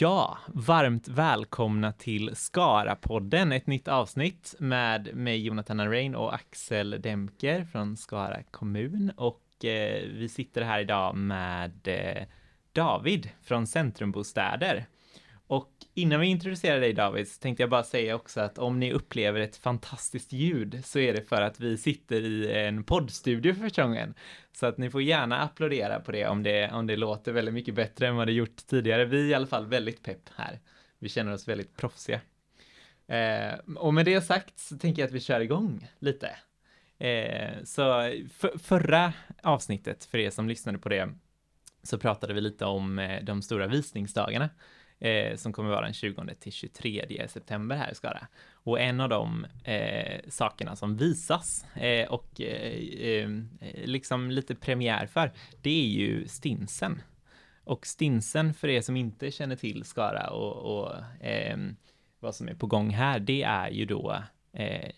Ja, varmt välkomna till Skara-podden, ett nytt avsnitt med mig Jonathan Arrain och Axel Demker från Skara kommun och eh, vi sitter här idag med eh, David från Centrumbostäder. Och innan vi introducerar dig David så tänkte jag bara säga också att om ni upplever ett fantastiskt ljud så är det för att vi sitter i en poddstudio för första gången. Så att ni får gärna applådera på det om det, om det låter väldigt mycket bättre än vad det gjort tidigare. Vi är i alla fall väldigt pepp här. Vi känner oss väldigt proffsiga. Eh, och med det sagt så tänker jag att vi kör igång lite. Eh, så för, förra avsnittet, för er som lyssnade på det, så pratade vi lite om eh, de stora visningsdagarna eh, som kommer vara den 20 till 23 september här i Skara. Och en av de eh, sakerna som visas eh, och eh, eh, liksom lite premiär för, det är ju Stinsen. Och Stinsen, för er som inte känner till Skara och, och eh, vad som är på gång här, det är ju då eh,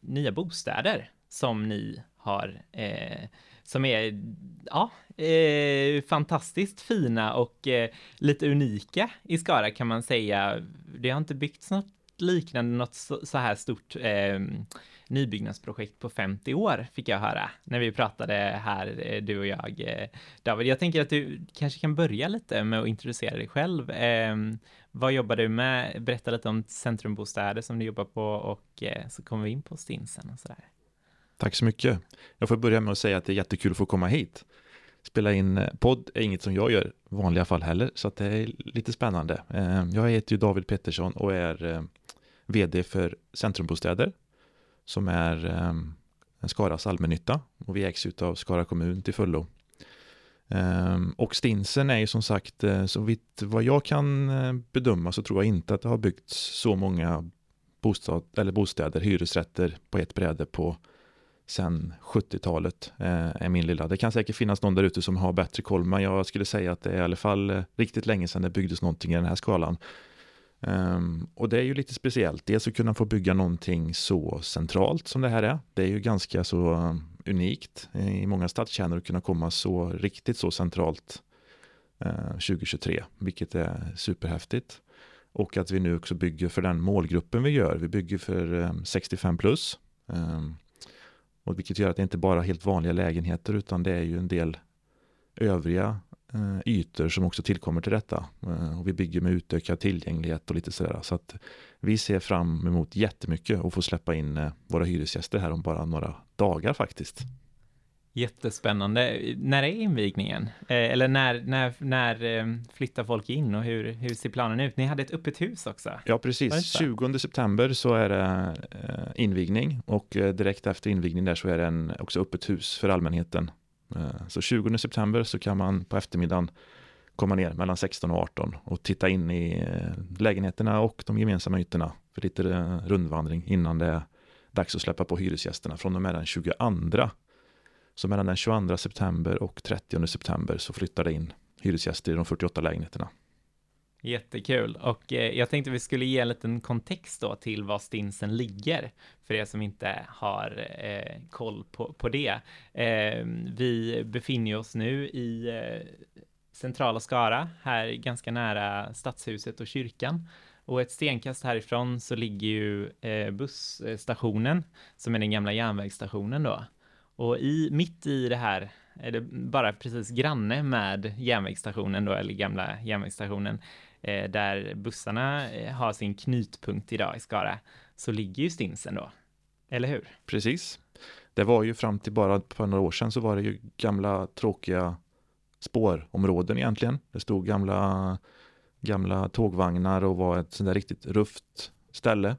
nya bostäder som ni har eh, som är ja, eh, fantastiskt fina och eh, lite unika i Skara kan man säga. Det har inte byggts något liknande, något så, så här stort eh, nybyggnadsprojekt på 50 år, fick jag höra när vi pratade här, eh, du och jag, eh, David. Jag tänker att du kanske kan börja lite med att introducera dig själv. Eh, vad jobbar du med? Berätta lite om Centrumbostäder som du jobbar på och eh, så kommer vi in på Stinsen och sådär. Tack så mycket. Jag får börja med att säga att det är jättekul att få komma hit. Spela in eh, podd är inget som jag gör i vanliga fall heller, så att det är lite spännande. Eh, jag heter ju David Pettersson och är eh, vd för Centrumbostäder, som är en Skaras allmännytta och vi ägs av Skara kommun till fullo. Ehm, och Stinsen är ju som sagt, så vitt vad jag kan bedöma så tror jag inte att det har byggts så många bostad, eller bostäder, hyresrätter på ett bräde på sen 70-talet eh, är min lilla. Det kan säkert finnas någon där ute som har bättre koll, men jag skulle säga att det är i alla fall eh, riktigt länge sedan det byggdes någonting i den här skalan. Um, och det är ju lite speciellt, dels att kunna få bygga någonting så centralt som det här är. Det är ju ganska så um, unikt eh, i många stadskärnor att kunna komma så riktigt så centralt eh, uh, 2023, vilket är superhäftigt. Och att vi nu också bygger för den målgruppen vi gör. Vi bygger för um, 65 plus. Ehm, och vilket gör att det inte bara är helt vanliga lägenheter utan det är ju en del övriga eh, ytor som också tillkommer till detta. Eh, och vi bygger med utökad tillgänglighet och lite sådär. Så att vi ser fram emot jättemycket att få släppa in eh, våra hyresgäster här om bara några dagar faktiskt. Jättespännande. När är invigningen? Eh, eller när, när, när eh, flyttar folk in och hur, hur ser planen ut? Ni hade ett öppet hus också. Ja, precis. 20 september så är det eh, invigning och direkt efter invigning där så är det en, också öppet hus för allmänheten. Så 20 september så kan man på eftermiddagen komma ner mellan 16 och 18 och titta in i lägenheterna och de gemensamma ytorna för lite rundvandring innan det är dags att släppa på hyresgästerna från och med den 22 så mellan den 22 september och 30 september så flyttar det in hyresgäster i de 48 lägenheterna. Jättekul och eh, jag tänkte vi skulle ge en liten kontext då till var Stinsen ligger för er som inte har eh, koll på, på det. Eh, vi befinner oss nu i eh, centrala Skara, här ganska nära stadshuset och kyrkan. Och ett stenkast härifrån så ligger ju eh, busstationen som är den gamla järnvägsstationen då. Och i, mitt i det här är det bara precis granne med järnvägsstationen då, eller gamla järnvägsstationen, eh, där bussarna eh, har sin knutpunkt idag i Skara, så ligger ju Stinsen då. Eller hur? Precis. Det var ju fram till bara för några år sedan så var det ju gamla tråkiga spårområden egentligen. Det stod gamla, gamla tågvagnar och var ett sånt där riktigt rufft ställe.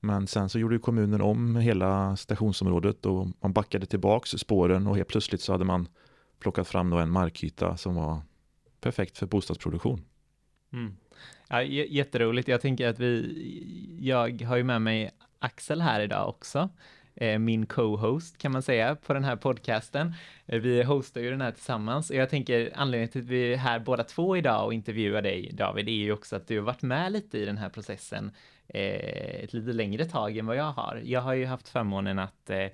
Men sen så gjorde kommunen om hela stationsområdet och man backade tillbaks spåren och helt plötsligt så hade man plockat fram då en markyta som var perfekt för bostadsproduktion. Mm. Ja, jätteroligt. Jag tänker att vi, jag har ju med mig Axel här idag också, eh, min co-host kan man säga på den här podcasten. Eh, vi hostar ju den här tillsammans och jag tänker anledningen till att vi är här båda två idag och intervjuar dig David är ju också att du har varit med lite i den här processen Eh, ett lite längre tag än vad jag har. Jag har ju haft förmånen att eh,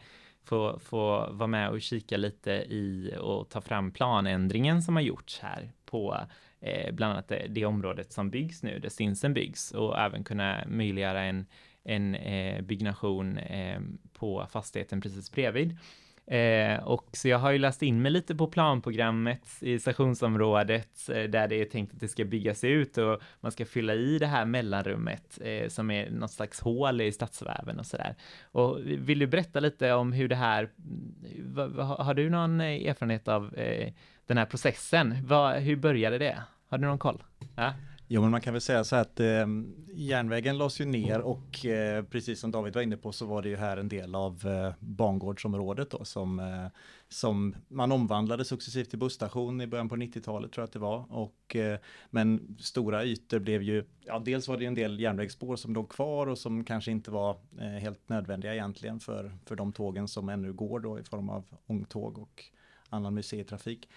få, få vara med och kika lite i och ta fram planändringen som har gjorts här på eh, bland annat det, det, området som byggs nu, där Stinsen byggs och även kunna möjliggöra en, en eh, byggnation eh, på fastigheten precis bredvid. Eh, och så jag har ju läst in mig lite på planprogrammet i stationsområdet eh, där det är tänkt att det ska byggas ut och man ska fylla i det här mellanrummet eh, som är något slags hål i stadsväven och sådär. Och vill du berätta lite om hur det här, mm, har du någon eh, erfarenhet av eh, den här processen? hur började det? Har du någon koll? Ja? Jo, men man kan väl säga så här att eh, järnvägen lades ju ner och eh, precis som David var inne på så var det ju här en del av eh, bangårdsområdet då som, eh, som man omvandlade successivt till busstation i början på 90-talet tror jag att det var. Och, eh, men stora ytor blev ju, ja dels var det en del järnvägsspår som låg kvar och som kanske inte var eh, helt nödvändiga egentligen för, för de tågen som ännu går då i form av ångtåg och annan museitrafik.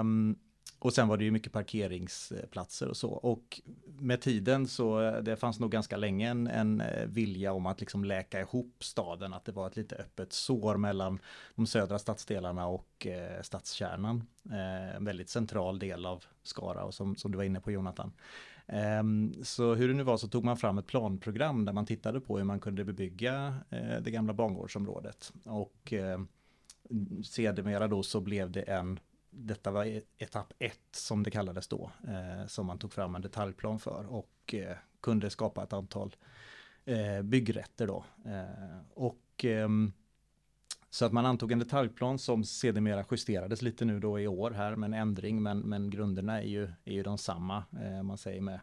Um, och sen var det ju mycket parkeringsplatser och så. Och med tiden så eh, det fanns nog ganska länge en, en, eh, vilja om att liksom läka ihop staden. Att det var ett lite öppet sår mellan de södra stadsdelarna och eh, stadskärnan. Eh, en väldigt central del av Skara och som, som du var inne på Jonathan. Ehm, så hur det nu var så tog man fram ett planprogram där man tittade på hur man kunde bebygga eh, det gamla bangårdsområdet. Och sedermera då så blev det en detta var e- etapp ett som det kallades då, eh, som man tog fram en detaljplan för och eh, kunde skapa ett antal eh, byggrätter då. Eh, och ehm, så att man antog en detaljplan som sedermera justerades lite nu då i år här med en ändring, men, men grunderna är ju, är ju de samma, eh, man säger med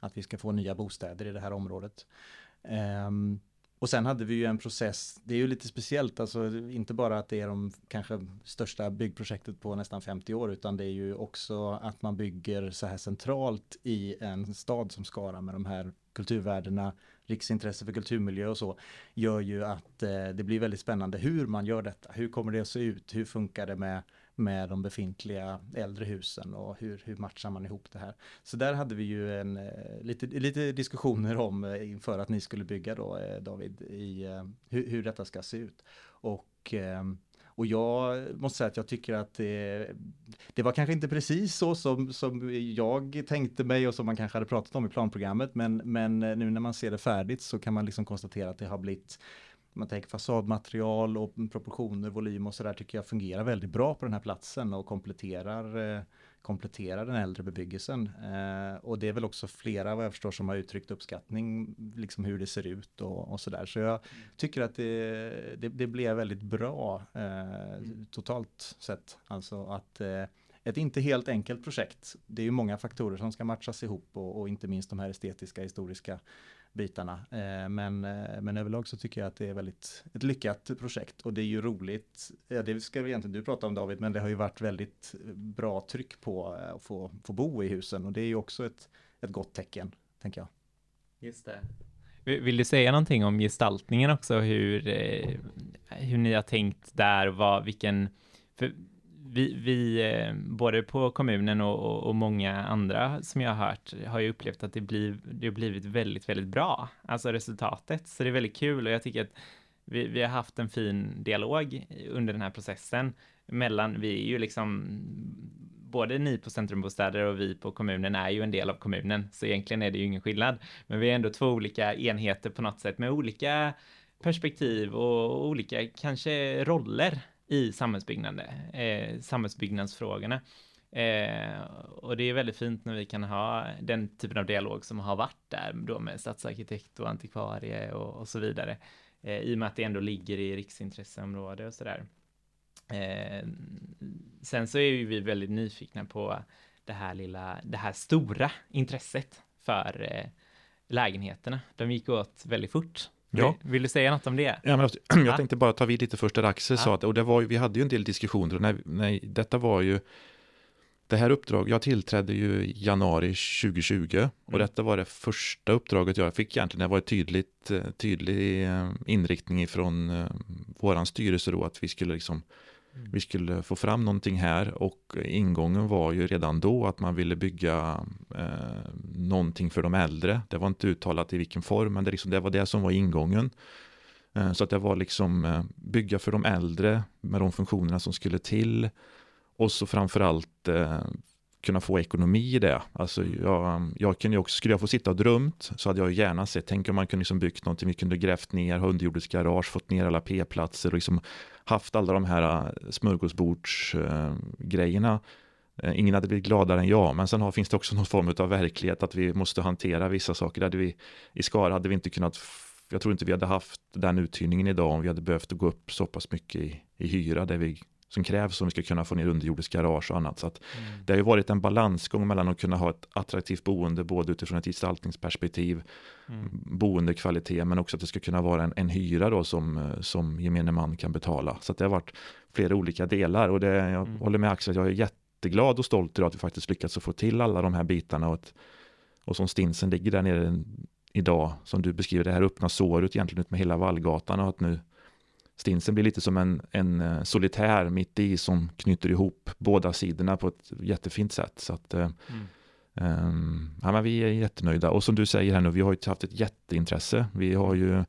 att vi ska få nya bostäder i det här området. Um, och sen hade vi ju en process, det är ju lite speciellt, alltså inte bara att det är de kanske största byggprojektet på nästan 50 år, utan det är ju också att man bygger så här centralt i en stad som Skara med de här kulturvärdena, riksintresse för kulturmiljö och så, gör ju att eh, det blir väldigt spännande hur man gör detta. Hur kommer det att se ut? Hur funkar det med med de befintliga äldre husen och hur, hur matchar man ihop det här. Så där hade vi ju en, eh, lite, lite diskussioner om eh, inför att ni skulle bygga då eh, David, i hur, hur detta ska se ut. Och och jag måste säga att jag tycker att det, det, var kanske inte precis så som, som jag tänkte mig och som man kanske hade pratat om i planprogrammet. Men, men nu när man ser det färdigt så kan man liksom konstatera att det har blivit man tänker fasadmaterial och proportioner, volym och sådär tycker jag fungerar väldigt bra på den här platsen och kompletterar, eh, kompletterar den äldre bebyggelsen. Eh, och det är väl också flera vad jag förstår som har uttryckt uppskattning, liksom hur det ser ut och, och sådär. Så jag tycker att det, det, det blev väldigt bra eh, totalt sett. Alltså att ett inte helt enkelt projekt. Det är ju många faktorer som ska matchas ihop och, och inte minst de här estetiska, historiska bitarna. Eh, men, eh, men överlag så tycker jag att det är väldigt ett lyckat projekt och det är ju roligt. Ja, det ska vi egentligen du prata om David, men det har ju varit väldigt bra tryck på eh, att få, få bo i husen och det är ju också ett, ett gott tecken, tänker jag. Just det. Vill du säga någonting om gestaltningen också, hur, hur ni har tänkt där, vad, vilken, för vi, vi eh, både på kommunen och, och, många andra som jag har hört, har ju upplevt att det, blir, det har blivit väldigt, väldigt bra, alltså resultatet. Så det är väldigt kul och jag tycker att vi, vi har haft en fin dialog under den här processen mellan, vi är ju liksom både ni på Centrumbostäder och vi på kommunen är ju en del av kommunen, så egentligen är det ju ingen skillnad. Men vi är ändå två olika enheter på något sätt med olika perspektiv och olika kanske roller i eh, samhällsbyggnadsfrågorna. Eh, och det är väldigt fint när vi kan ha den typen av dialog som har varit där då med stadsarkitekt och antikvarie och, och så vidare. Eh, I och med att det ändå ligger i riksintresseområde och sådär. Eh, sen så är ju vi väldigt nyfikna på det här lilla, det här stora intresset för eh, lägenheterna. De gick åt väldigt fort Ja. Vill du säga något om det? Ja, men jag tänkte bara ta vid lite först där Axel ja. sa att, och det var, vi hade ju en del diskussioner, när, när, detta var ju, det här uppdraget, jag tillträdde ju i januari 2020 mm. och detta var det första uppdraget jag fick egentligen, det var ett tydligt, eh, tydlig eh, inriktning från eh, våran styrelse då, att vi skulle liksom. Vi skulle få fram någonting här och ingången var ju redan då att man ville bygga eh, någonting för de äldre. Det var inte uttalat i vilken form, men det, liksom, det var det som var ingången. Eh, så att det var liksom eh, bygga för de äldre med de funktionerna som skulle till. Och så framförallt eh, kunna få ekonomi i det. Alltså jag, jag kunde också, skulle jag få sitta och drömt så hade jag gärna sett, tänk om man kunde liksom byggt någonting, vi kunde grävt ner, ha underjordiskt garage, fått ner alla p-platser och liksom haft alla de här smörgåsbordsgrejerna. Eh, ingen hade blivit gladare än jag, men sen har, finns det också någon form av verklighet att vi måste hantera vissa saker. Där vi, I Skara hade vi inte kunnat, jag tror inte vi hade haft den uthyrningen idag om vi hade behövt gå upp så pass mycket i, i hyra där vi som krävs om vi ska kunna få ner underjordisk garage och annat. Så att mm. Det har ju varit en balansgång mellan att kunna ha ett attraktivt boende både utifrån ett gestaltningsperspektiv, mm. boendekvalitet, men också att det ska kunna vara en, en hyra då som, som gemene man kan betala. Så det har varit flera olika delar och det, jag mm. håller med Axel, jag är jätteglad och stolt idag att vi faktiskt lyckats få till alla de här bitarna och, att, och som Stinsen ligger där nere idag, som du beskriver, det här öppna såret egentligen ut med hela Vallgatan och att nu Stinsen blir lite som en, en eh, solitär mitt i som knyter ihop båda sidorna på ett jättefint sätt. Så att, mm. um, ja, men vi är jättenöjda. Och som du säger här nu, vi har ju haft ett jätteintresse. Vi har ju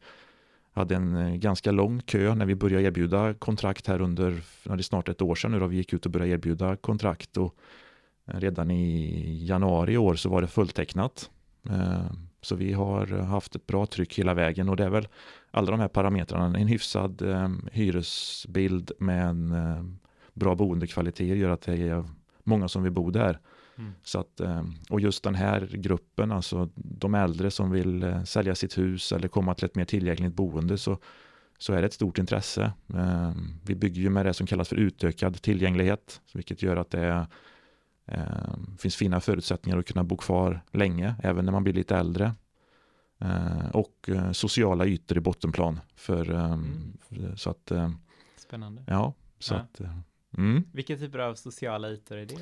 hade en ganska lång kö när vi började erbjuda kontrakt här under, det är snart ett år sedan nu då vi gick ut och började erbjuda kontrakt och redan i januari i år så var det fulltecknat. Ehm, så vi har haft ett bra tryck hela vägen och det är väl alla de här parametrarna, en hyfsad eh, hyresbild med en eh, bra boendekvalitet gör att det är många som vill bo där. Mm. Så att, eh, och just den här gruppen, alltså de äldre som vill eh, sälja sitt hus eller komma till ett mer tillgängligt boende så, så är det ett stort intresse. Eh, vi bygger ju med det som kallas för utökad tillgänglighet, vilket gör att det eh, finns fina förutsättningar att kunna bo kvar länge, även när man blir lite äldre. Eh, och eh, sociala ytor i bottenplan. För, ehm, mm. så att, eh, Spännande. Ja, så ja. att Mm. Vilka typer av sociala ytor är det?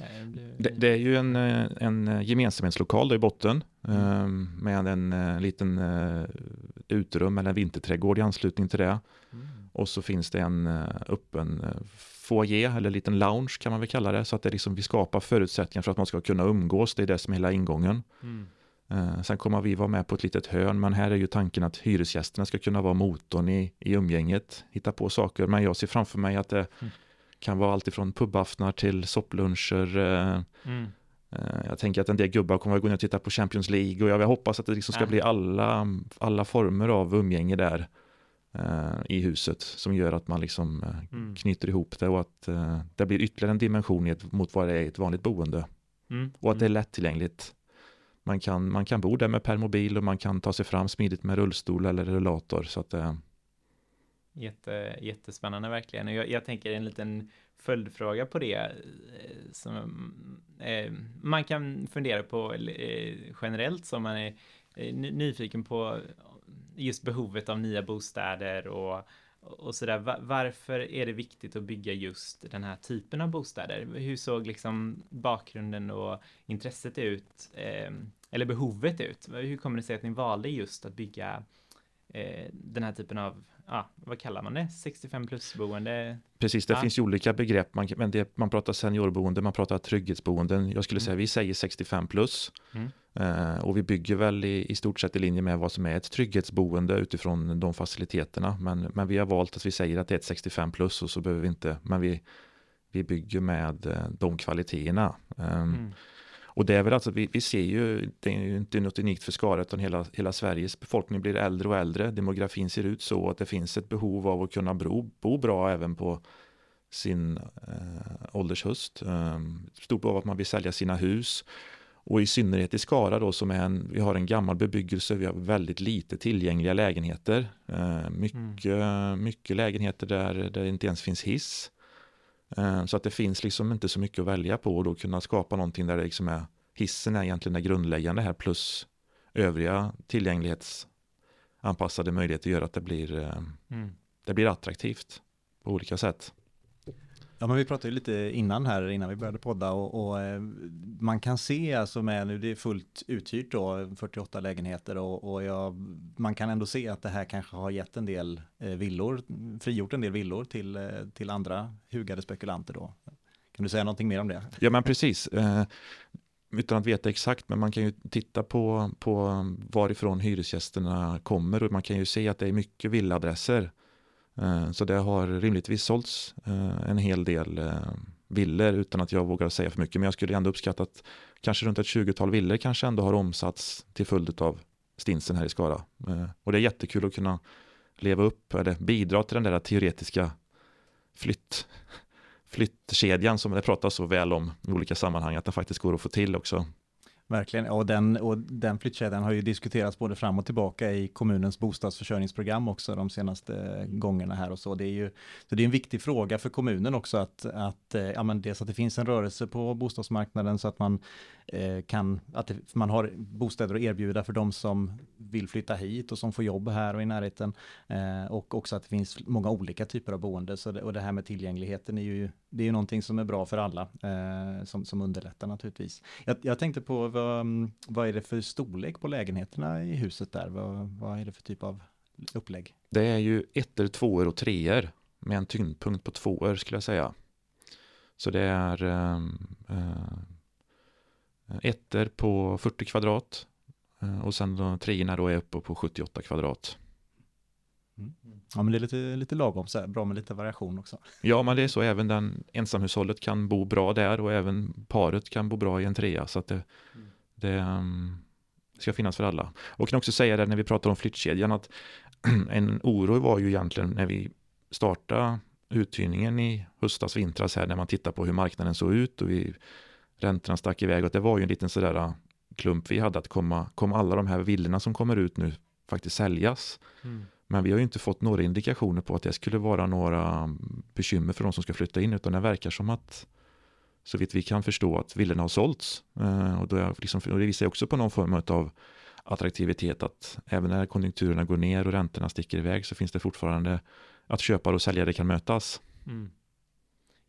Det, det är ju en, en gemensamhetslokal i botten mm. med en liten utrum eller en vinterträdgård i anslutning till det. Mm. Och så finns det en öppen foyer eller liten lounge kan man väl kalla det. Så att det liksom, vi skapar förutsättningar för att man ska kunna umgås. Det är det som är hela ingången. Mm. Eh, sen kommer vi vara med på ett litet hörn, men här är ju tanken att hyresgästerna ska kunna vara motorn i, i umgänget, hitta på saker. Men jag ser framför mig att det mm. kan vara alltifrån pubaftnar till soppluncher. Eh, mm. Eh, jag tänker att en del gubbar kommer att gå ner och titta på Champions League och jag hoppas att det liksom ska bli alla, alla former av umgänge där i huset som gör att man liksom mm. knyter ihop det och att det blir ytterligare en dimension mot vad det är i ett vanligt boende. Mm. Och att det är mm. lättillgängligt man kan, man kan bo där med permobil och man kan ta sig fram smidigt med rullstol eller rullator. Så att, eh. Jätte, jättespännande verkligen. Jag, jag tänker en liten följdfråga på det. Eh, som, eh, man kan fundera på eh, generellt som man är eh, nyfiken på just behovet av nya bostäder och och sådär. Varför är det viktigt att bygga just den här typen av bostäder? Hur såg liksom bakgrunden och intresset ut? Eh, eller behovet ut? Hur kommer det sig att ni valde just att bygga eh, den här typen av, ja, vad kallar man det? 65 plus boende? Precis, det ja. finns ju olika begrepp. Man, men det, man pratar seniorboende, man pratar trygghetsboenden. Jag skulle mm. säga vi säger 65 plus. Mm. Eh, och vi bygger väl i, i stort sett i linje med vad som är ett trygghetsboende utifrån de faciliteterna. Men, men vi har valt att vi säger att det är ett 65 plus och så behöver vi inte, men vi, vi bygger med eh, de kvaliteterna. Eh, mm. Och det är väl alltså, vi, vi ser ju, det är ju inte något unikt för Skara utan hela, hela Sveriges befolkning blir äldre och äldre. Demografin ser ut så att det finns ett behov av att kunna bo, bo bra även på sin eh, åldershöst. Eh, stort behov av att man vill sälja sina hus. Och i synnerhet i Skara då som är en, vi har en gammal bebyggelse, vi har väldigt lite tillgängliga lägenheter. Eh, mycket, mm. mycket lägenheter där det inte ens finns hiss. Eh, så att det finns liksom inte så mycket att välja på och då kunna skapa någonting där det liksom är hissen är egentligen det grundläggande här plus övriga tillgänglighetsanpassade möjligheter gör att det blir, eh, mm. det blir attraktivt på olika sätt. Ja, men vi pratade ju lite innan här, innan vi började podda och, och eh, man kan se alltså med nu, det är fullt uthyrt då, 48 lägenheter och, och jag, man kan ändå se att det här kanske har gett en del eh, villor, frigjort en del villor till, eh, till andra hugade spekulanter då. Kan du säga någonting mer om det? Ja, men precis. utan att veta exakt, men man kan ju titta på, på varifrån hyresgästerna kommer och man kan ju se att det är mycket villadresser. Eh, så det har rimligtvis sålts eh, en hel del eh, villor utan att jag vågar säga för mycket. Men jag skulle ändå uppskatta att kanske runt ett 20-tal villor kanske ändå har omsatts till följd av stinsen här i Skara. Och det är jättekul att kunna leva upp eller bidra till den där teoretiska flytt, flyttkedjan som det pratas så väl om i olika sammanhang, att den faktiskt går att få till också. Verkligen, och den, och den flyttkedjan har ju diskuterats både fram och tillbaka i kommunens bostadsförsörjningsprogram också de senaste gångerna här och så. Det är ju så det är en viktig fråga för kommunen också att, att, eh, ja, men dels att det finns en rörelse på bostadsmarknaden så att man Eh, kan, att det, man har bostäder att erbjuda för de som vill flytta hit och som får jobb här och i närheten. Eh, och också att det finns många olika typer av boende. Så det, och det här med tillgängligheten är ju, det är ju någonting som är bra för alla, eh, som, som underlättar naturligtvis. Jag, jag tänkte på vad, vad är det för storlek på lägenheterna i huset där? Vad, vad är det för typ av upplägg? Det är ju ettor, tvåor och treor med en tyngdpunkt på tvåor skulle jag säga. Så det är eh, eh ettor på 40 kvadrat eh, och sen de treorna då är uppe på 78 kvadrat. Mm. Ja men det är lite, lite lagom, så här, bra med lite variation också. Ja men det är så, även den ensamhushållet kan bo bra där och även paret kan bo bra i en trea. Så att det, mm. det um, ska finnas för alla. Och kan också säga det när vi pratar om flyttkedjan att en oro var ju egentligen när vi startade uthyrningen i höstas, vintras här när man tittar på hur marknaden såg ut och vi räntorna stack iväg och det var ju en liten sådär äh, klump vi hade att komma, kom alla de här villorna som kommer ut nu faktiskt säljas. Mm. Men vi har ju inte fått några indikationer på att det skulle vara några bekymmer för de som ska flytta in utan det verkar som att så vitt vi kan förstå att villorna har sålts. Eh, och, då liksom, och det visar också på någon form av attraktivitet att även när konjunkturerna går ner och räntorna sticker iväg så finns det fortfarande att köpare och säljare kan mötas. Mm.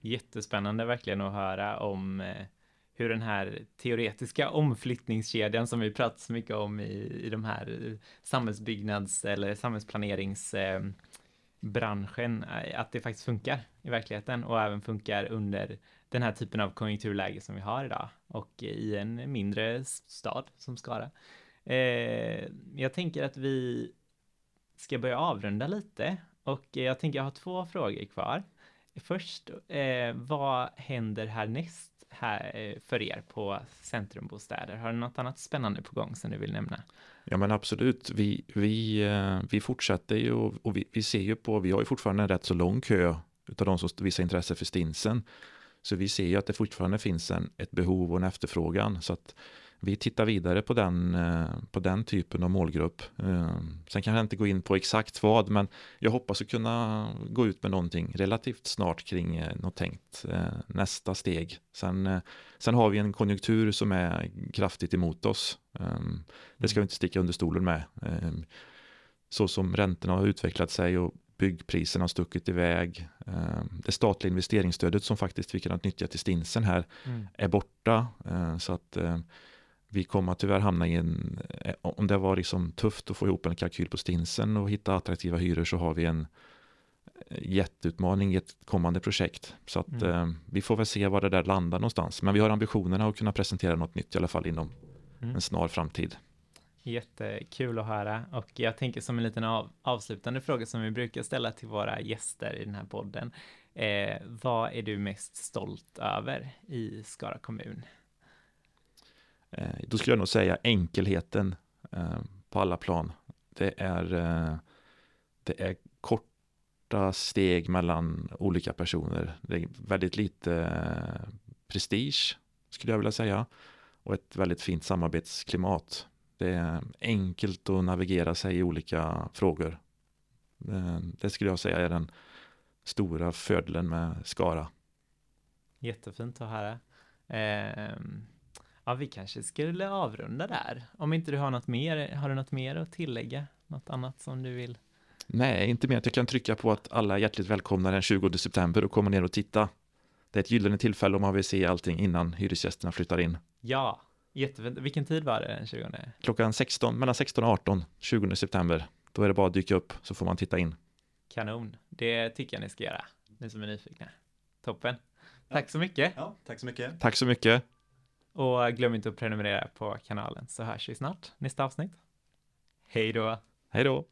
Jättespännande verkligen att höra om hur den här teoretiska omflyttningskedjan som vi pratat så mycket om i, i de här eh, samhällsbyggnads eller samhällsplaneringsbranschen, eh, att det faktiskt funkar i verkligheten och även funkar under den här typen av konjunkturläge som vi har idag och i en mindre stad som Skara. Eh, jag tänker att vi ska börja avrunda lite och jag tänker jag har två frågor kvar. Först, eh, vad händer härnäst här eh, för er på Centrumbostäder? Har du något annat spännande på gång som du vill nämna? Ja men absolut, vi, vi, eh, vi fortsätter ju och vi, vi ser ju på, vi har ju fortfarande en rätt så lång kö utav de som visar intresse för stinsen. Så vi ser ju att det fortfarande finns en, ett behov och en efterfrågan. Så att vi tittar vidare på den, eh, på den typen av målgrupp. Eh, sen kan jag inte gå in på exakt vad, men jag hoppas att kunna gå ut med någonting relativt snart kring eh, något tänkt nästa steg. Sen, sen har vi en konjunktur som är kraftigt emot oss. Det ska vi inte sticka under stolen med. Så som räntorna har utvecklat sig och byggpriserna har stuckit iväg. Det statliga investeringsstödet som faktiskt vi kunnat nyttja till stinsen här mm. är borta. Så att vi kommer tyvärr hamna i en, eh, om det var liksom tufft att få ihop en kalkyl på stinsen och hitta attraktiva hyror så har vi en eh, jätteutmaning i ett kommande projekt. Så att mm. eh, vi får väl se var det där landar någonstans. Men vi har ambitionerna att kunna presentera något nytt i alla fall inom mm. en snar framtid. Jättekul att höra och jag tänker som en liten av, avslutande fråga som vi brukar ställa till våra gäster i den här podden. Eh, vad är du mest stolt över i Skara kommun? Eh, då skulle jag nog säga enkelheten eh, på alla plan. Det är, eh, det är korta steg mellan olika personer. Det är väldigt lite eh, prestige, skulle jag vilja säga. Och ett väldigt fint samarbetsklimat. Det är enkelt att navigera sig i olika frågor. Eh, det skulle jag säga är den stora fördelen med Skara. Jättefint att höra. Ehm, Ja, vi kanske skulle avrunda där. Om inte du har något mer, har du något mer att tillägga? Något annat som du vill? Nej, inte mer att jag kan trycka på att alla är hjärtligt välkomna den 20 september och komma ner och titta. Det är ett gyllene tillfälle om man vill se allting innan hyresgästerna flyttar in. Ja, jättefint. Vilken tid var det den 20? Klockan 16, mellan 16 och 18, 20 september. Då är det bara att dyka upp så får man titta in. Kanon, det tycker jag ni ska göra, ni som är nyfikna. Toppen. Tack så mycket. Ja, tack så mycket. Tack så mycket. Och glöm inte att prenumerera på kanalen så hörs vi snart nästa avsnitt. Hej då! Hej då!